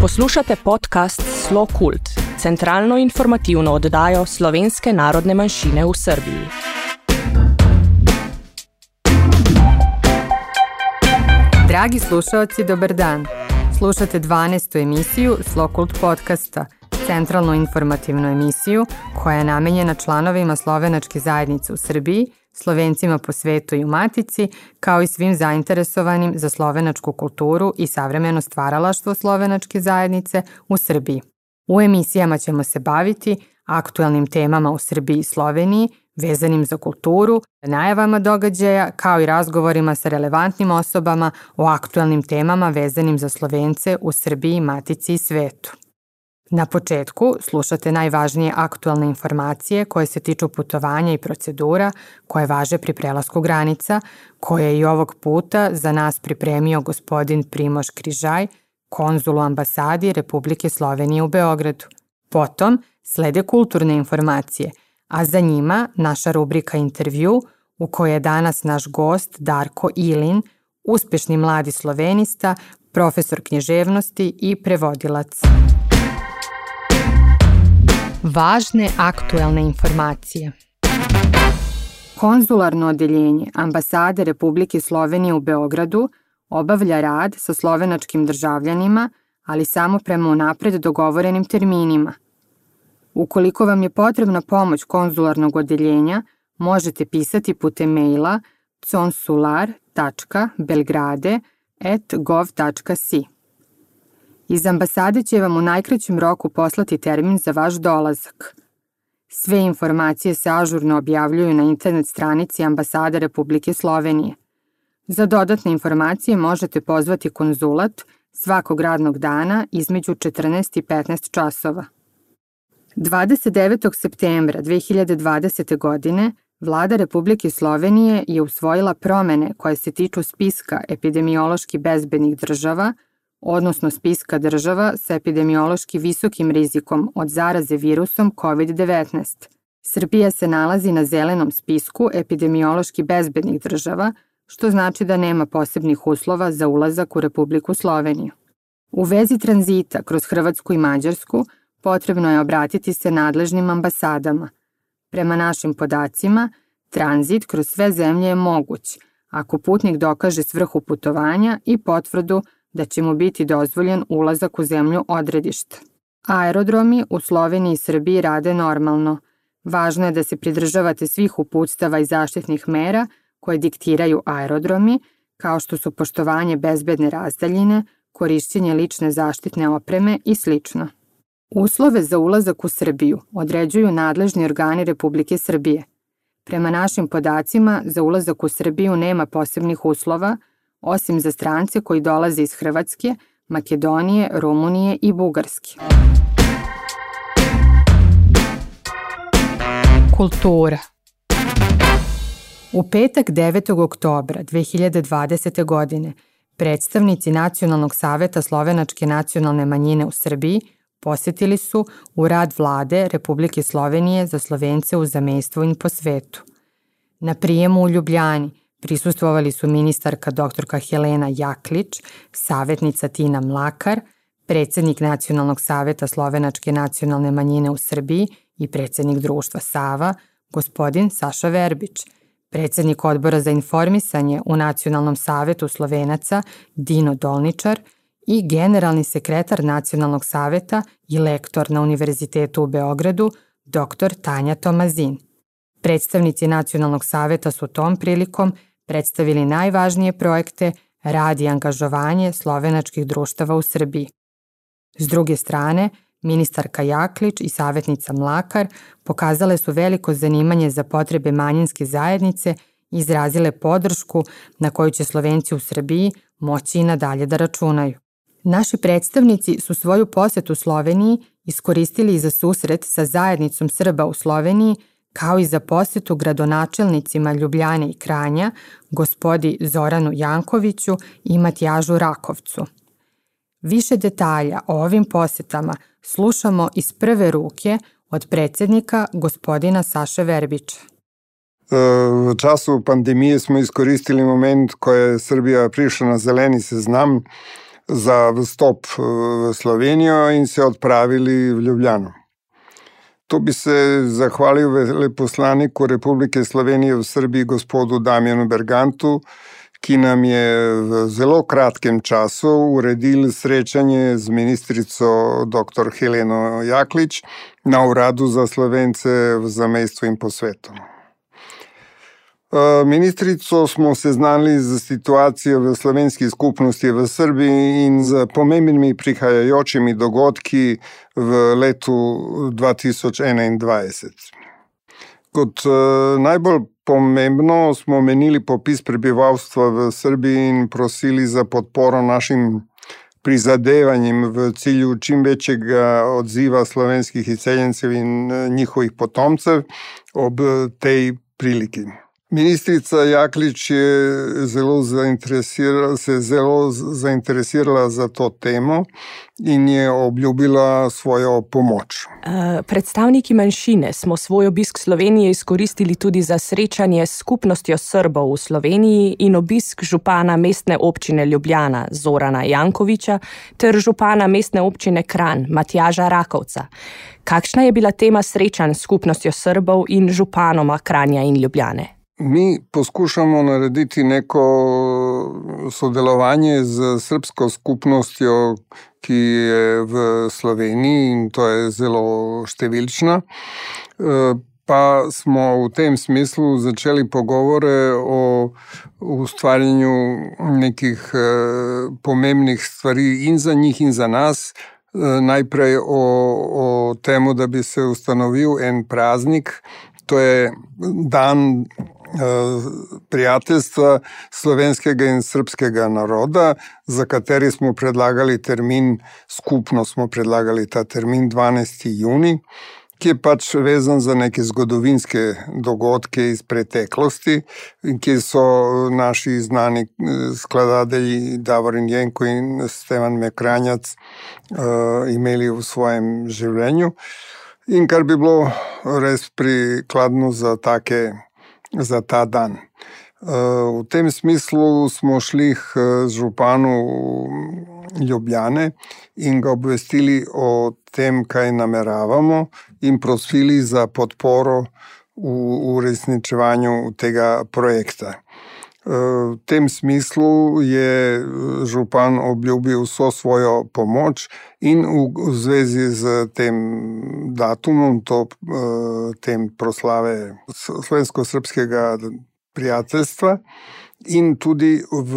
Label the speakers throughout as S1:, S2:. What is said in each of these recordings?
S1: Poslušate podcast Slo Kult, centralno informativno oddajo slovenske narodne manjšine v Srbiji.
S2: Dragi slušalci, dober dan. Slušate 12. emisiju Slo Kult podcasta, centralno informativnu emisiju koja je namenjena članovima slovenačke zajednice u Srbiji – Slovencima po svetu i u Matici, kao i svim zainteresovanim za slovenačku kulturu i savremeno stvaralaštvo slovenačke zajednice u Srbiji. U emisijama ćemo se baviti aktuelnim temama u Srbiji i Sloveniji, vezanim za kulturu, najavama događaja, kao i razgovorima sa relevantnim osobama o aktuelnim temama vezanim za Slovence u Srbiji, Matici i svetu. Na početku slušate najvažnije aktualne informacije koje se tiču putovanja i procedura koje važe pri prelasku granica, koje je i ovog puta za nas pripremio gospodin Primoš Križaj, konzul u ambasadi Republike Slovenije u Beogradu. Potom slede kulturne informacije, a za njima naša rubrika intervju u kojoj je danas naš gost Darko Ilin, uspešni mladi slovenista, profesor književnosti i prevodilac. Važne aktuelne informacije. Konzularno odeljenje Ambasade Republike Slovenije u Beogradu obavlja rad sa slovenačkim državljanima, ali samo prema unapred dogovorenim terminima. Ukoliko vam je potrebna pomoć konzularnog odeljenja, možete pisati putem maila consular.belgrade.gov.si. Iz ambasade će vam u najkraćem roku poslati termin za vaš dolazak. Sve informacije se ažurno objavljuju na internet stranici ambasade Republike Slovenije. Za dodatne informacije možete pozvati konzulat svakog radnog dana između 14 i 15 časova. 29. septembra 2020. godine Vlada Republike Slovenije je usvojila promene koje se tiču spiska epidemiološki bezbednih država – odnosno spiska država sa epidemiološki visokim rizikom od zaraze virusom COVID-19. Srbija se nalazi na zelenom spisku epidemiološki bezbednih država, što znači da nema posebnih uslova za ulazak u Republiku Sloveniju. U vezi tranzita kroz Hrvatsku i Mađarsku potrebno je obratiti se nadležnim ambasadama. Prema našim podacima, tranzit kroz sve zemlje je moguć ako putnik dokaže svrhu putovanja i potvrdu da će mu biti dozvoljen ulazak u zemlju odredišta. Aerodromi u Sloveniji i Srbiji rade normalno. Važno je da se pridržavate svih uputstava i zaštitnih mera koje diktiraju aerodromi, kao što su poštovanje bezbedne razdaljine, korišćenje lične zaštitne opreme i sl. Uslove za ulazak u Srbiju određuju nadležni organi Republike Srbije. Prema našim podacima, za ulazak u Srbiju nema posebnih uslova, osim za strance koji dolaze iz Hrvatske, Makedonije, Rumunije i Bugarske. Kultura U petak 9. oktobra 2020. godine predstavnici Nacionalnog saveta Slovenačke nacionalne manjine u Srbiji posetili su u rad vlade Republike Slovenije za Slovence u zamejstvu i po svetu. Na prijemu u Ljubljani Prisustvovali su ministarka doktorka Helena Jaklić, savjetnica Tina Mlakar, predsednik Nacionalnog saveta Slovenačke nacionalne manjine u Srbiji i predsednik društva Sava, gospodin Saša Verbić, predsednik odbora za informisanje u Nacionalnom savetu Slovenaca Dino Dolničar i generalni sekretar Nacionalnog saveta i lektor na Univerzitetu u Beogradu, dr. Tanja Tomazin. Predstavnici Nacionalnog saveta su tom prilikom predstavili najvažnije projekte, rad i angažovanje slovenačkih društava u Srbiji. S druge strane, ministarka Jaklić i savjetnica Mlakar pokazale su veliko zanimanje za potrebe manjinske zajednice i izrazile podršku na koju će Slovenci u Srbiji moći i nadalje da računaju. Naši predstavnici su svoju posetu Sloveniji iskoristili i za susret sa zajednicom Srba u Sloveniji kao i za posetu gradonačelnicima Ljubljane i Kranja, gospodi Zoranu Jankoviću i Matijažu Rakovcu. Više detalja o ovim posetama slušamo iz prve ruke od predsednika gospodina Saše Verbića.
S3: V času pandemije smo iskoristili moment, ko je Srbija prišla na zeleni seznam za vstop v Slovenijo in se odpravili v Ljubljano. To bi se zahvalil veleposlaniku Republike Slovenije v Srbiji, gospodu Damjanu Bergantu, ki nam je v zelo kratkem času uredil srečanje z ministrico dr. Heleno Jaklič na uradu za slovence v zamestvu in po svetu. Eh, ministrico smo seznanili z situacijo v slovenski skupnosti v Srbiji in z pomembnimi prihajajočimi dogodki v letu 2021. Kot eh, najbolj pomembno smo menili popis prebivalstva v Srbiji in prosili za podporo našim prizadevanjem v cilju čim večjega odziva slovenskih izseljencev in eh, njihovih potomcev ob tej priliki. Ministrica Jaklič je zelo se je zelo zainteresirala za to temo in je obljubila svojo pomoč.
S1: Predstavniki manjšine smo svoj obisk Slovenije izkoristili tudi za srečanje s skupnostjo Srbov v Sloveniji in obisk župana mestne občine Ljubljana Zorana Jankoviča ter župana mestne občine Kran Matjaža Rakovca. Kakšna je bila tema srečanj s skupnostjo Srbov in županoma Kranja in Ljubljane?
S3: Mi poskušamo narediti neko sodelovanje z srpsko skupnostjo, ki je v Sloveniji in to je zelo številčna. Eh, pa smo v tem smislu začeli pogovore o ustvarjanju nekih eh, pomembnih stvari in za njih, in za nas. Eh, najprej o, o tem, da bi se ustanovil en praznik, to je dan prijateljstva slovenskega in srpskega naroda, za kateri smo predlagali termin, skupno smo predlagali ta termin 12. juni, ki je pač vezan za neke zgodovinske dogodke iz preteklosti, ki so naši znani eh, skladatelji Davorin Jenko in Stevan Mekranjac uh, imeli v svojem življenju. In kar bi bilo res prikladno za take za ta dan. Eh, v tem smislu smo šli k županu Ljubljane in ga obvestili o tem, kaj nameravamo, in prosili za podporo v uresničevanju tega projekta. V tem smislu je župan obljubil vso svojo pomoč in v zvezi z tem datumom, to, tem proslave slovensko-srpskega prijateljstva in tudi v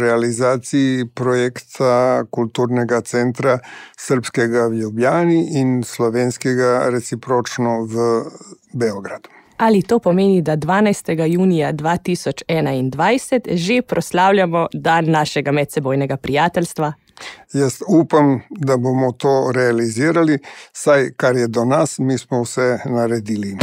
S3: realizaciji projekta kulturnega centra srpskega v Ljubljani in slovenskega recipročno v Beogradu.
S1: Ali to pomeni, da 12. junija 2021 že proslavljamo dan našega medsebojnega prijateljstva?
S3: Jaz upam, da bomo to realizirali, saj kar je do nas, mi smo vse naredili.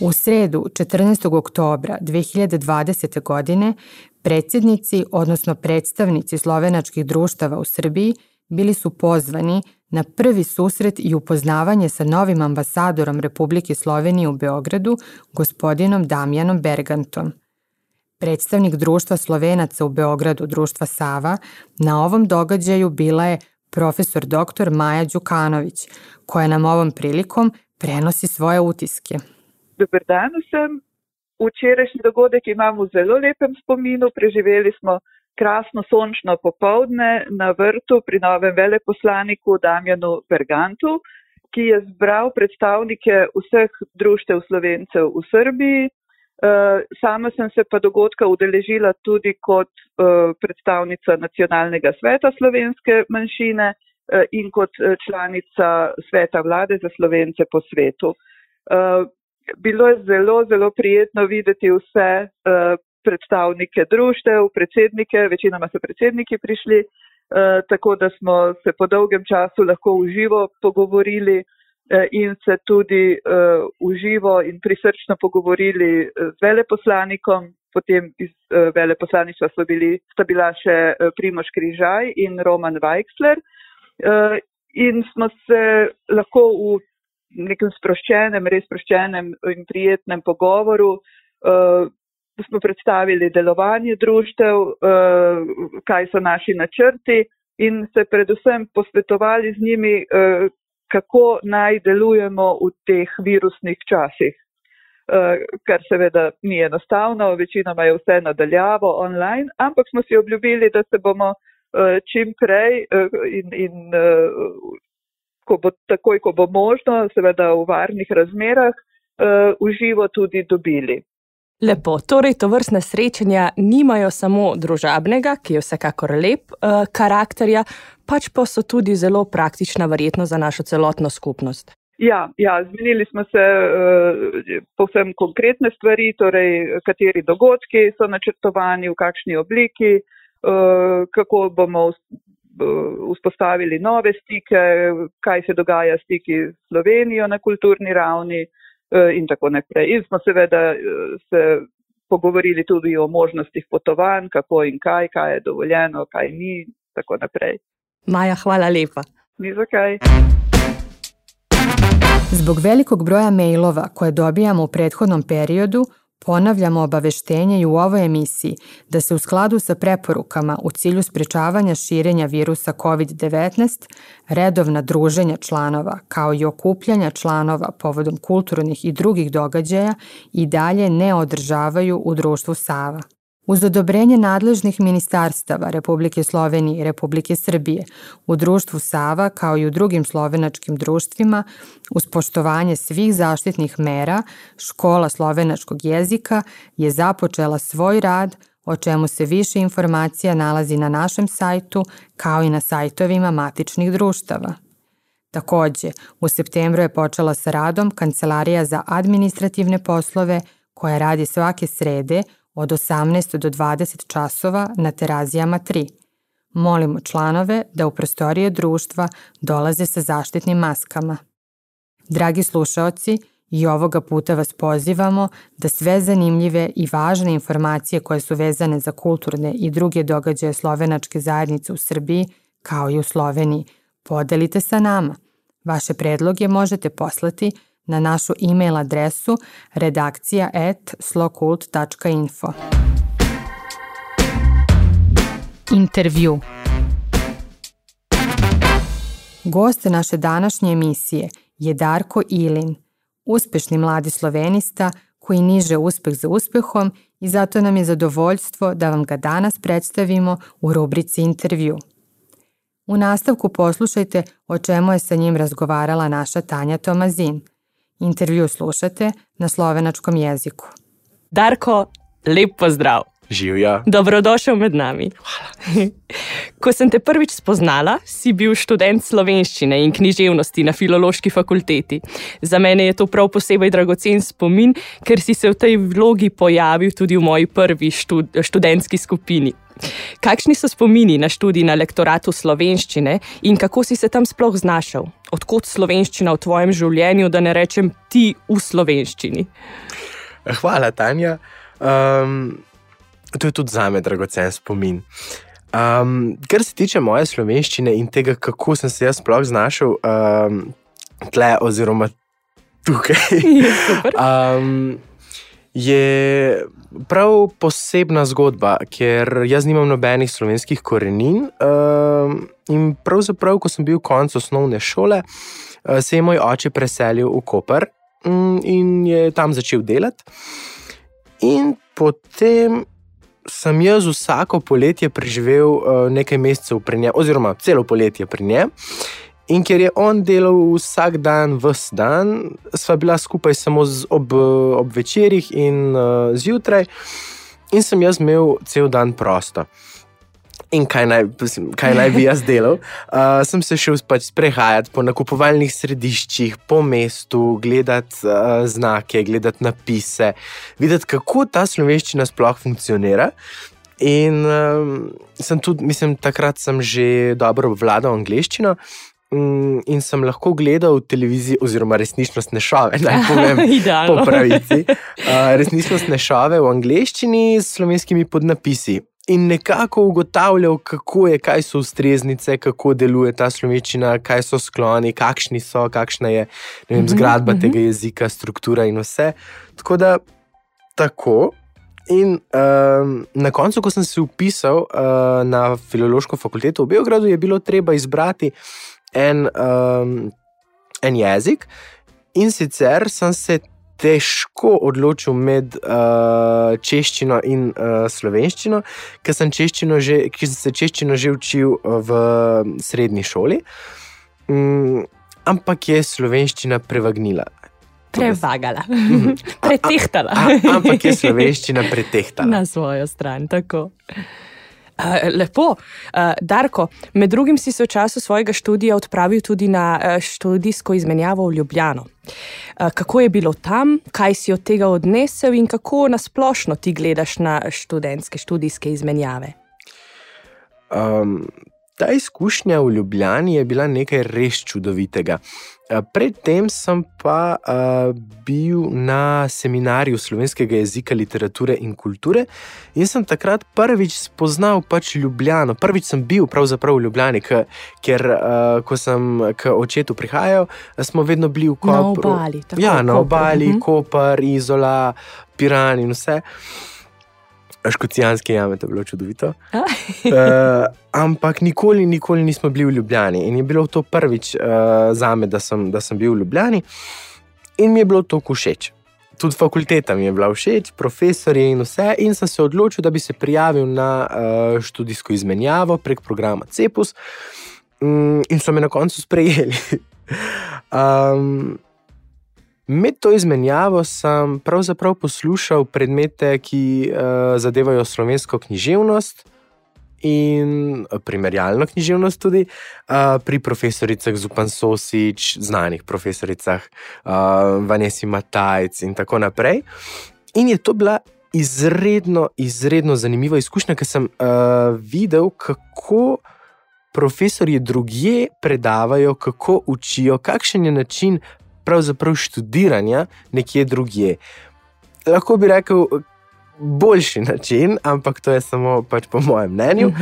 S2: V sredu, 14. oktober 2020. godine, predsednici, odnosno predstavnici slovenačkih društava v Srbiji, bili su pozvani na prvi susret i upoznavanje sa novim ambasadorom Republike Slovenije u Beogradu, gospodinom Damjanom Bergantom. Predstavnik društva Slovenaca u Beogradu, društva Sava, na ovom događaju bila je profesor dr. Maja Đukanović, koja nam ovom prilikom prenosi svoje utiske.
S4: Dobar dan vsem. Včerajšnji dogodek imamo v zelo lepem spominu. Preživeli smo krasno sončno popovdne na vrtu pri novem veleposlaniku Damjanu Bergantu, ki je zbral predstavnike vseh društev slovencev v Srbiji. Eh, sama sem se pa dogodka udeležila tudi kot eh, predstavnica nacionalnega sveta slovenske manjšine eh, in kot članica sveta vlade za slovence po svetu. Bilo je zelo, zelo prijetno videti vse predstavnike društev, predsednike, večinoma so predsedniki prišli, eh, tako da smo se po dolgem času lahko uživo pogovorili eh, in se tudi eh, uživo in prisrčno pogovorili z veleposlanikom. Potem iz veleposlaništva so bili, sta bila še Primoš Križaj in Roman Weichsler. In smo se lahko v nekem sproščenem, res sproščenem in prijetnem pogovoru smo predstavili delovanje društev, kaj so naši načrti in se predvsem posvetovali z njimi, kako naj delujemo v teh virusnih časih. Kar seveda ni enostavno, večinoma je vse nadaljavo online, ampak smo si obljubili, da se bomo čim prej in, in ko bo takoj, ko bo možno, seveda v varnih razmerah, uživo tudi dobili.
S1: Lepo, torej to vrstne srečanja nimajo samo družabnega, ki je vsekakor lep uh, karakterja, pač pa so tudi zelo praktična, verjetno za našo celotno skupnost.
S4: Ja, ja zmenili smo se uh, povsem konkretne stvari, torej kateri dogodki so načrtovani, v kakšni obliki, uh, kako bomo vzpostavili nove stike, kaj se dogaja s stiki s Slovenijo na kulturni ravni eh, in tako naprej. In smo seveda eh, se pogovorili tudi o možnostih potovanj, kako in kaj, kaj je dovoljeno, kaj ni in tako naprej.
S1: Maja, hvala lepa.
S4: Ni zakaj.
S2: Zbog velikog broja mailova koje dobijamo u prethodnom periodu, Ponavljamo obaveštenje i u ovoj emisiji da se u skladu sa preporukama u cilju sprečavanja širenja virusa COVID-19 redovna druženja članova kao i okupljanja članova povodom kulturnih i drugih događaja i dalje ne održavaju u društvu Sava. Uz odobrenje nadležnih ministarstava Republike Slovenije i Republike Srbije u društvu Sava kao i u drugim slovenačkim društvima, uz poštovanje svih zaštitnih mera, škola slovenačkog jezika je započela svoj rad o čemu se više informacija nalazi na našem sajtu kao i na sajtovima matičnih društava. Takođe, u septembru je počela sa radom Kancelarija za administrativne poslove koja radi svake srede od 18 do 20 časova na terazijama 3. Molimo članove da u prostorije društva dolaze sa zaštitnim maskama. Dragi slušaoci, i ovoga puta vas pozivamo da sve zanimljive i važne informacije koje su vezane za kulturne i druge događaje slovenačke zajednice u Srbiji, kao i u Sloveniji, podelite sa nama. Vaše predloge možete poslati na našu e-mail adresu redakcija at slokult.info. Intervju Gost naše današnje emisije je Darko Ilin, uspešni mladi slovenista koji niže uspeh za uspehom i zato nam je zadovoljstvo da vam ga danas predstavimo u rubrici intervju. U nastavku poslušajte o čemu je sa njim razgovarala naša Tanja Tomazin – Intervju slušate na slovenačkom jeziku.
S1: Darko, lep pozdrav.
S5: Živja.
S1: Dobrodošel med nami.
S5: Hvala.
S1: Ko sem te prvič spoznala, si bil študent slovenščine in književnosti na filološki fakulteti. Za mene je to prav posebej dragocen spomin, ker si se v tej vlogi pojavil tudi v moji prvi štud študentski skupini. Kakšni so spomini na študij na lektoratu slovenščine in kako si se tam sploh znašel? Odkot slovenščina v tvojem življenju, da ne rečem ti v slovenščini?
S5: Hvala, Tanja. Um, to je tudi za me dragocen spomin. Um, kar se tiče moje slovenščine in tega, kako sem se jaz sploh znašel um, tle, oziroma tukaj. um, je prav posebna zgodba, ker jaz nimam nobenih slovenskih korenin. Uh, in pravzaprav, ko sem bil konec osnovne šole, se je moj oče preselil v Koper um, in je tam začel delati. In potem sem jaz vsako poletje preživel uh, nekaj mesecev pri njemu, oziroma celo poletje pri njemu. In ker je on delal vsak dan, vse dan, sva bila skupaj samo ob, ob večerjih in uh, zjutraj, in sem jaz imel cel dan prosto. In kaj naj, kaj naj bi jaz delal? Uh, sem se šel pač sprehajati po nakupovalnih središčih, po mestu, gledati uh, znake, gledati napise, videti, kako ta slovenščina sploh funkcionira. In um, sem tudi, mislim, takrat sem že dobro obvladal angliščino. Mm, in sem lahko gledal televizijo, oziroma resničnostne šove, naj povem, po pravici. Resničnostne šove v angleščini s slovenskimi podnapisi. In nekako ugotavljal, kako je, kaj so ustreznice, kako deluje ta slovenščina, kaj so skloni, kakšni so, kakšna je vem, mhm, zgradba uh -huh. tega jezika, struktura in vse. Tako da, tako, In um, na koncu, ko sem se upisal uh, na filološko fakulteto v Beogradu, je bilo treba izbrati en, um, en jezik, in sicer sem se težko odločil med uh, češčino in uh, slovenščino, ker sem, že, ker sem se češčino že učil v srednji šoli. Um, ampak je slovenščina prevagnila.
S1: Prevagala, pretehtala.
S5: A, a, ampak je slovenščina pretehtala.
S1: Na svojo stran, tako. Uh, lepo. Uh, Darko, med drugim si se v času svojega študija odpravil tudi na uh, študijsko izmenjavo v Ljubljano. Uh, kako je bilo tam, kaj si od tega odnesel in kako nasplošno ti gledaš na študentske študijske izmenjave?
S5: Um, ta izkušnja v Ljubljani je bila nekaj res čudovitega. Predtem sem pa uh, bil na seminarju slovenskega jezika, literature in kulture in sem takrat prvič spoznal pač Ljubljano. Prvič sem bil pravzaprav v Ljubljani, k, ker uh, ko sem k očetu prihajal, smo vedno bili v Kopru.
S1: Na obali.
S5: Ja, na obali, uh mhm. -huh. Koper, Izola, Piran in vse. Škocijanske jame, to je bilo čudovito. uh, ampak nikoli, nikoli nismo bili v Ljubljani. In je bilo to prvič uh, za me, da, da sem bil v Ljubljani, in mi je bilo to všeč. Tudi fakulteta mi je bila všeč, profesori in vse. In sem se odločil, da bi se prijavil na uh, študijsko izmenjavo prek programa CEPUS, um, in so me na koncu sprejeli. um, Med to izmenjavo sem pravzaprav poslušal predmete, ki uh, zadevajo slovensko književnost in primerjalno književnost, tudi uh, pri profesoricah Zupan Sosič, znanih profesoricah uh, Vanessa Matajc in tako naprej. In je to bila izredno, izredno zanimiva izkušnja, ker sem uh, videl, kako. Profesori drugje predavajo, kako učijo, kakšen je način pravzaprav študiranja nekje drugje. Lahko bi rekel, boljši način, ampak to je samo pač po mojem mnenju.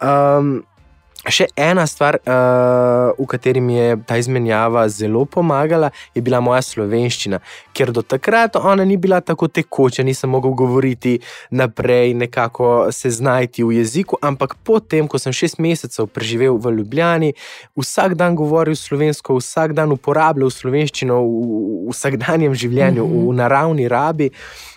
S5: Um, Še ena stvar, uh, v kateri mi je ta izmenjava zelo pomagala, je bila moja slovenščina, ker do takrat ona ni bila tako tekoča, nisem mogel govoriti naprej, nekako se znajti v jeziku. Ampak potem, ko sem šest mesecev preživel v Ljubljani, vsak dan govoril slovensko, vsak dan uporabljal slovenščino v, v vsakdanjem življenju, mm -hmm. v naravni rabi. Eh,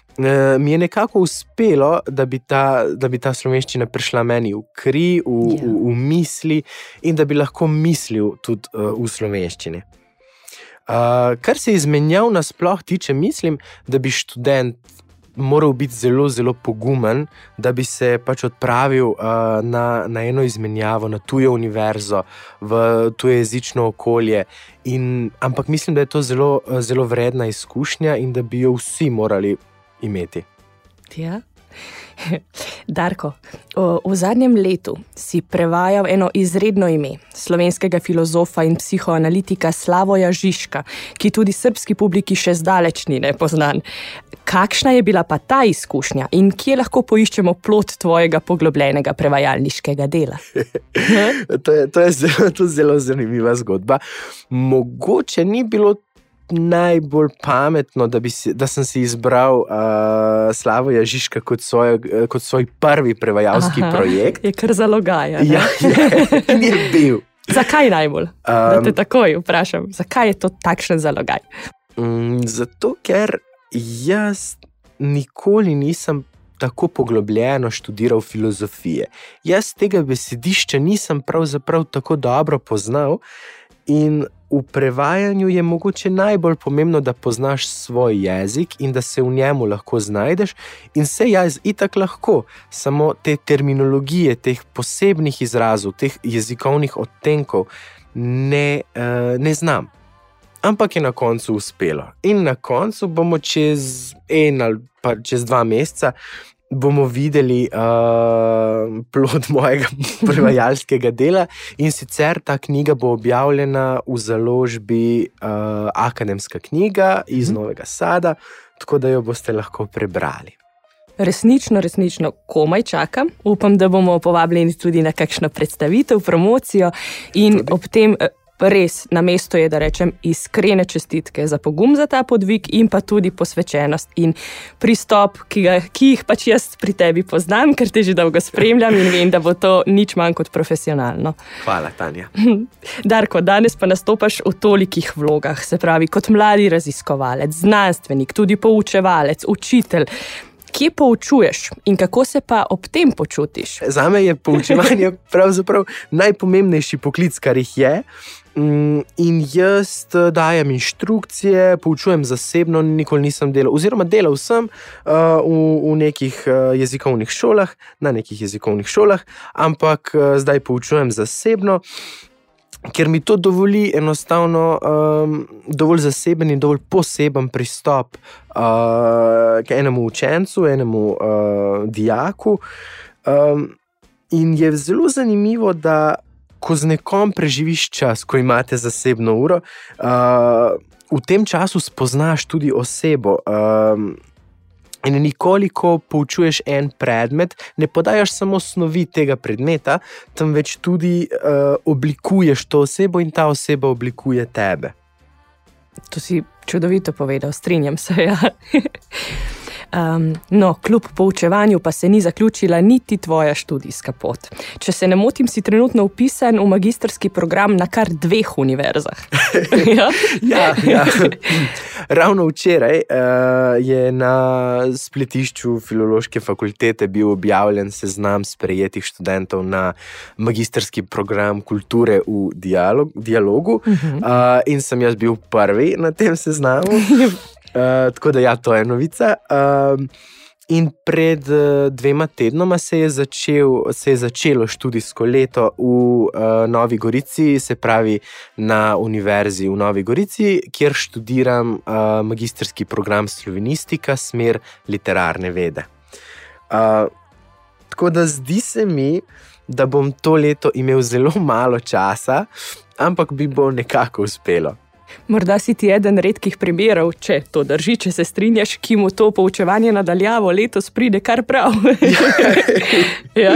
S5: mi je nekako uspelo, da bi, ta, da bi ta slovenščina prišla meni v kri, v, ja. v, v misli in da bi lahko mislil tudi uh, v slovenščini. Uh, kar se izmenjav nasploh tiče, mislim, da bi študent moral biti zelo, zelo pogumen, da bi se pač odpravil uh, na, na eno izmenjavo, na tujo univerzo, v tuje jezično okolje. In, ampak mislim, da je to zelo, zelo vredna izkušnja in da bi jo vsi morali imeti.
S1: Ja. Darko, v zadnjem letu si prevajal eno izredno ime slovenskega filozofa in psihoanalitika Slavoja Žižka, ki tudi srpski publiki še zdaleč ni nepoznan. Kakšna je bila pa ta izkušnja in kje lahko poiščemo plot tvojega poglobljenega prevajalniškega dela?
S5: to, je, to je zelo, to zelo zanimiva zgodba. Mogoče ni bilo najbolj pametno, da, si, da sem si izbral uh, Slavo Jažiška kot, svoj, kot svoj prvi prevajalski Aha, projekt.
S1: Je kar zalogaj.
S5: Ja, je, je bil.
S1: Zakaj najbolj? Um, da te takoj vprašam, zakaj je to takšen zalogaj?
S5: Um, zato, ker jaz nikoli nisem tako poglobljeno študiral filozofije. Jaz tega besedišča nisem pravzaprav tako dobro poznal. In v prevajanju je mogoče najbolj pomembno, da poznaš svoj jezik in da se v njemu lahko znajdeš, in se jaz itak lahko, samo te terminologije, teh posebnih izrazov, teh jezikovnih odtenkov ne, uh, ne znam. Ampak je na koncu uspelo. In na koncu bomo čez en ali pa čez dva meseca bomo videli uh, plod mojega prevajalskega dela. In sicer ta knjiga bo objavljena v založbi uh, Akademska knjiga iz mhm. Novega Sada, tako da jo boste lahko prebrali.
S1: Resnično, resnično komaj čakam. Upam, da bomo povabljeni tudi na kakšno predstavitev, promocijo in tudi. ob tem res na mestu je, da rečem, iskrene čestitke za pogum za ta podvig in pa tudi posvečenost in pristop, ki, ga, ki jih pač jaz pri tebi poznam, ker te že dolgo spremljam in vem, da bo to nič manj kot profesionalno.
S5: Hvala, Tanja.
S1: Darko, danes pa nastopaš v tolikih vlogah, se pravi, kot mladi raziskovalec, znanstvenik, tudi poučevalec, učitelj. Kje poučuješ in kako se pa ob tem počutiš?
S5: Za me je poučevanje pravzaprav najpomembnejši poklic, kar jih je. Mm, in jaz eh, dajem inštrukcije, poučujem zasebno, nikoli nisem delal, oziroma delal sem uh, v, v nekih uh, jezikovnih šolah, na nekih jezikovnih šolah, ampak uh, zdaj poučujem zasebno. Ker mi to dovoli enostavno, um, dovolj zaseben in dovolj poseben pristop uh, k enemu učencu, enemu uh, dijaku. Um, in je zelo zanimivo, da ko z nekom preživiš čas, ko imate zasebno uro, uh, v tem času spoznaš tudi osebo. Um, In nikoli, ko poučuješ en predmet, ne podajaš samo snovi tega predmeta, temveč tudi uh, oblikuješ to osebo in ta oseba oblikuje tebe.
S1: To si čudovito povedal, strinjam se. Ja. Um, no, kljub poučevanju pa se ni zaključila niti tvoja študijska pot. Če se ne motim, si trenutno upisan v magistrski program na kar dveh univerzah.
S5: ja? Ja, ja. Ravno včeraj uh, je na spletišču filološke fakultete bil objavljen seznam sprejetih študentov na magistrski program kulture v dialog, dialogu, uh -huh. uh, in sem jaz bil prvi na tem seznamu. Uh, tako da, ja, to je novica. Uh, in pred uh, dvema tednoma se je, začel, se je začelo študijsko leto v uh, Novi Gorici, se pravi na Univerzi v Novi Gorici, kjer študiram uh, magistrski program slovenistika, smer literarne vede. Uh, tako da zdi se mi, da bom to leto imel zelo malo časa, ampak bi bo nekako uspelo.
S1: Morda si ti eden redkih primerov, če to drži, če se strinjaš, ki mu to poučevanje nadaljavo letos pride kar prav.
S5: ja.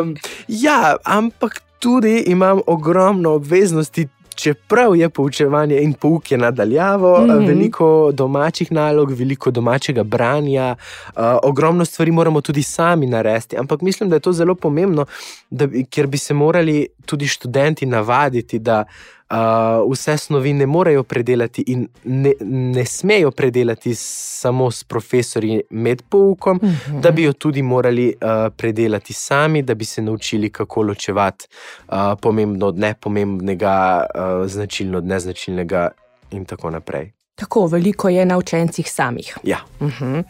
S5: um, ja, ampak tudi imam ogromno obveznosti. Čeprav je poučevanje in pouk je nadaljavo, mm -hmm. veliko domačih nalog, veliko domačega branja, uh, ogromno stvari moramo tudi sami narediti. Ampak mislim, da je to zelo pomembno, da, ker bi se morali tudi študenti navaditi, da uh, uh, vse snovi ne morejo predelati in ne, ne smejo predelati samo s profesori med poukom, uh mhm. -huh. da bi jo tudi morali uh, predelati sami, da bi se naučili, kako ločevati uh, pomembno od nepomembnega, uh, značilno od neznačilnega in tako naprej.
S1: Tako veliko je na učencih samih.
S5: Ja. Uh
S1: mhm. -huh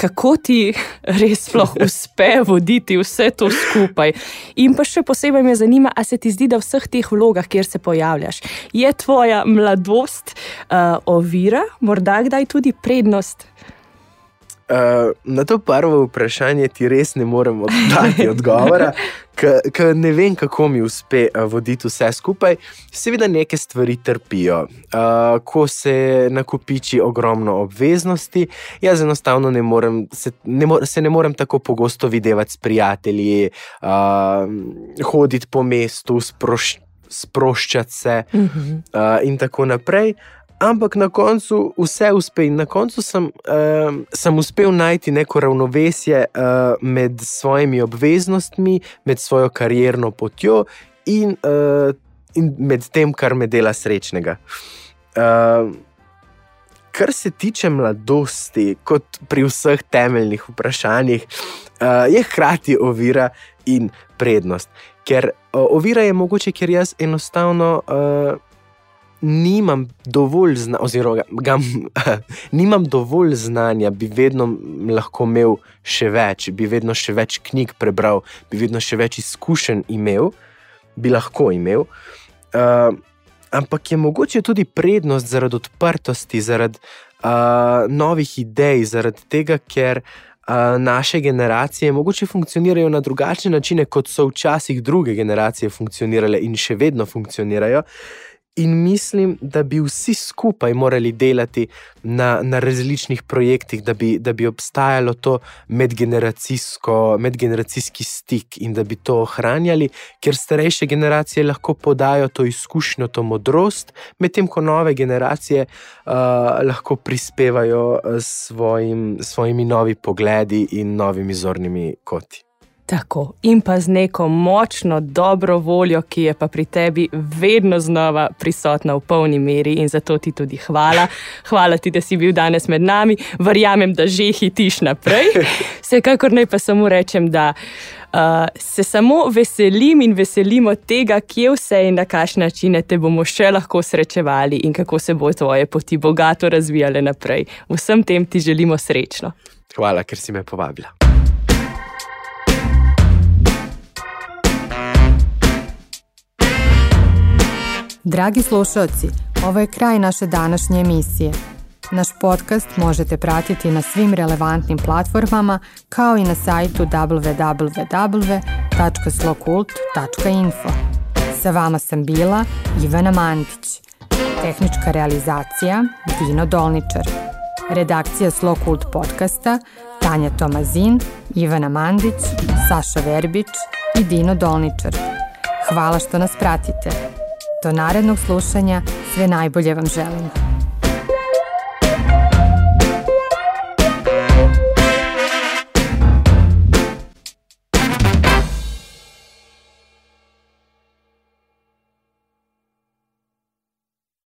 S1: kako ti res sploh uspe voditi vse to skupaj. In pa še posebej me zanima, ali se ti zdi, da v vseh teh vlogah, kjer se pojavljaš, je tvoja mladosti uh, ovira, morda kdaj tudi prednost.
S5: Uh, na to prvo vprašanje ti res ne morem dati odgovora, ker ne vem, kako mi uspe uh, voditi vse skupaj. Seveda, neke stvari trpijo. Uh, ko se nakupiči ogromno obveznosti, jaz enostavno ne morem, se, ne, mo se ne morem tako pogosto videti s prijatelji, uh, hoditi po mestu, sproš sproščati se uh -huh. uh, in tako naprej ampak na koncu vse uspe. In na koncu sem, uh, sem uspel najti neko ravnovesje uh, med svojimi obveznostmi, med svojo karierno potjo in, uh, in med tem, kar me dela srečnega. Uh, Kar se tiče mladosti, kot pri vseh temeljnih vprašanjih, uh, je hkrati ovira in prednost. Ker uh, ovira je mogoče, ker jaz enostavno uh, nimam dovolj, zna, oziroma, ga, nimam dovolj znanja, bi vedno lahko imel še več, bi vedno še več knjig prebral, bi vedno še več izkušenj imel, bi lahko imel. Uh, ampak je mogoče tudi prednost zaradi odprtosti, zaradi uh, novih idej, zaradi tega, ker. Uh, naše generacije mogoče funkcionirajo na drugačne načine, kot so včasih druge generacije funkcionirale in še vedno funkcionirajo. In mislim, da bi vsi skupaj morali delati na, na različnih projektih, da bi, da bi obstajalo to medgeneracijski stik in da bi to ohranjali, ker starejše generacije lahko podajo to izkušnjo, to modrost, medtem ko nove generacije uh, lahko prispevajo s svojim, svojimi novimi pogledi in novimi zornimi koti.
S1: Tako, in pa z neko močno, dobro voljo, ki je pa pri tebi vedno znova prisotna v polni meri, in zato ti tudi hvala. Hvala ti, da si bil danes med nami. Verjamem, da že hitiš naprej. Vsekakor naj pa samo rečem, da uh, se samo veselim in veselimo tega, kje vse in na kakšne načine te bomo še lahko srečevali in kako se bo tvoje poti bogato razvijale naprej. Vsem tem ti želimo srečno.
S5: Hvala, ker si me povabila.
S2: Dragi slušalci, ovo je kraj naše današnje emisije. Naš podcast možete pratiti na svim relevantnim platformama kao i na sajtu www.slokult.info. Sa vama sam bila Ivana Mandić. Tehnička realizacija Dino Dolničar. Redakcija Slokult podcasta Tanja Tomazin, Ivana Mandić, Saša Verbić i Dino Dolničar. Hvala što nas pratite. Do narednog slušanja sve najbolje vam želim.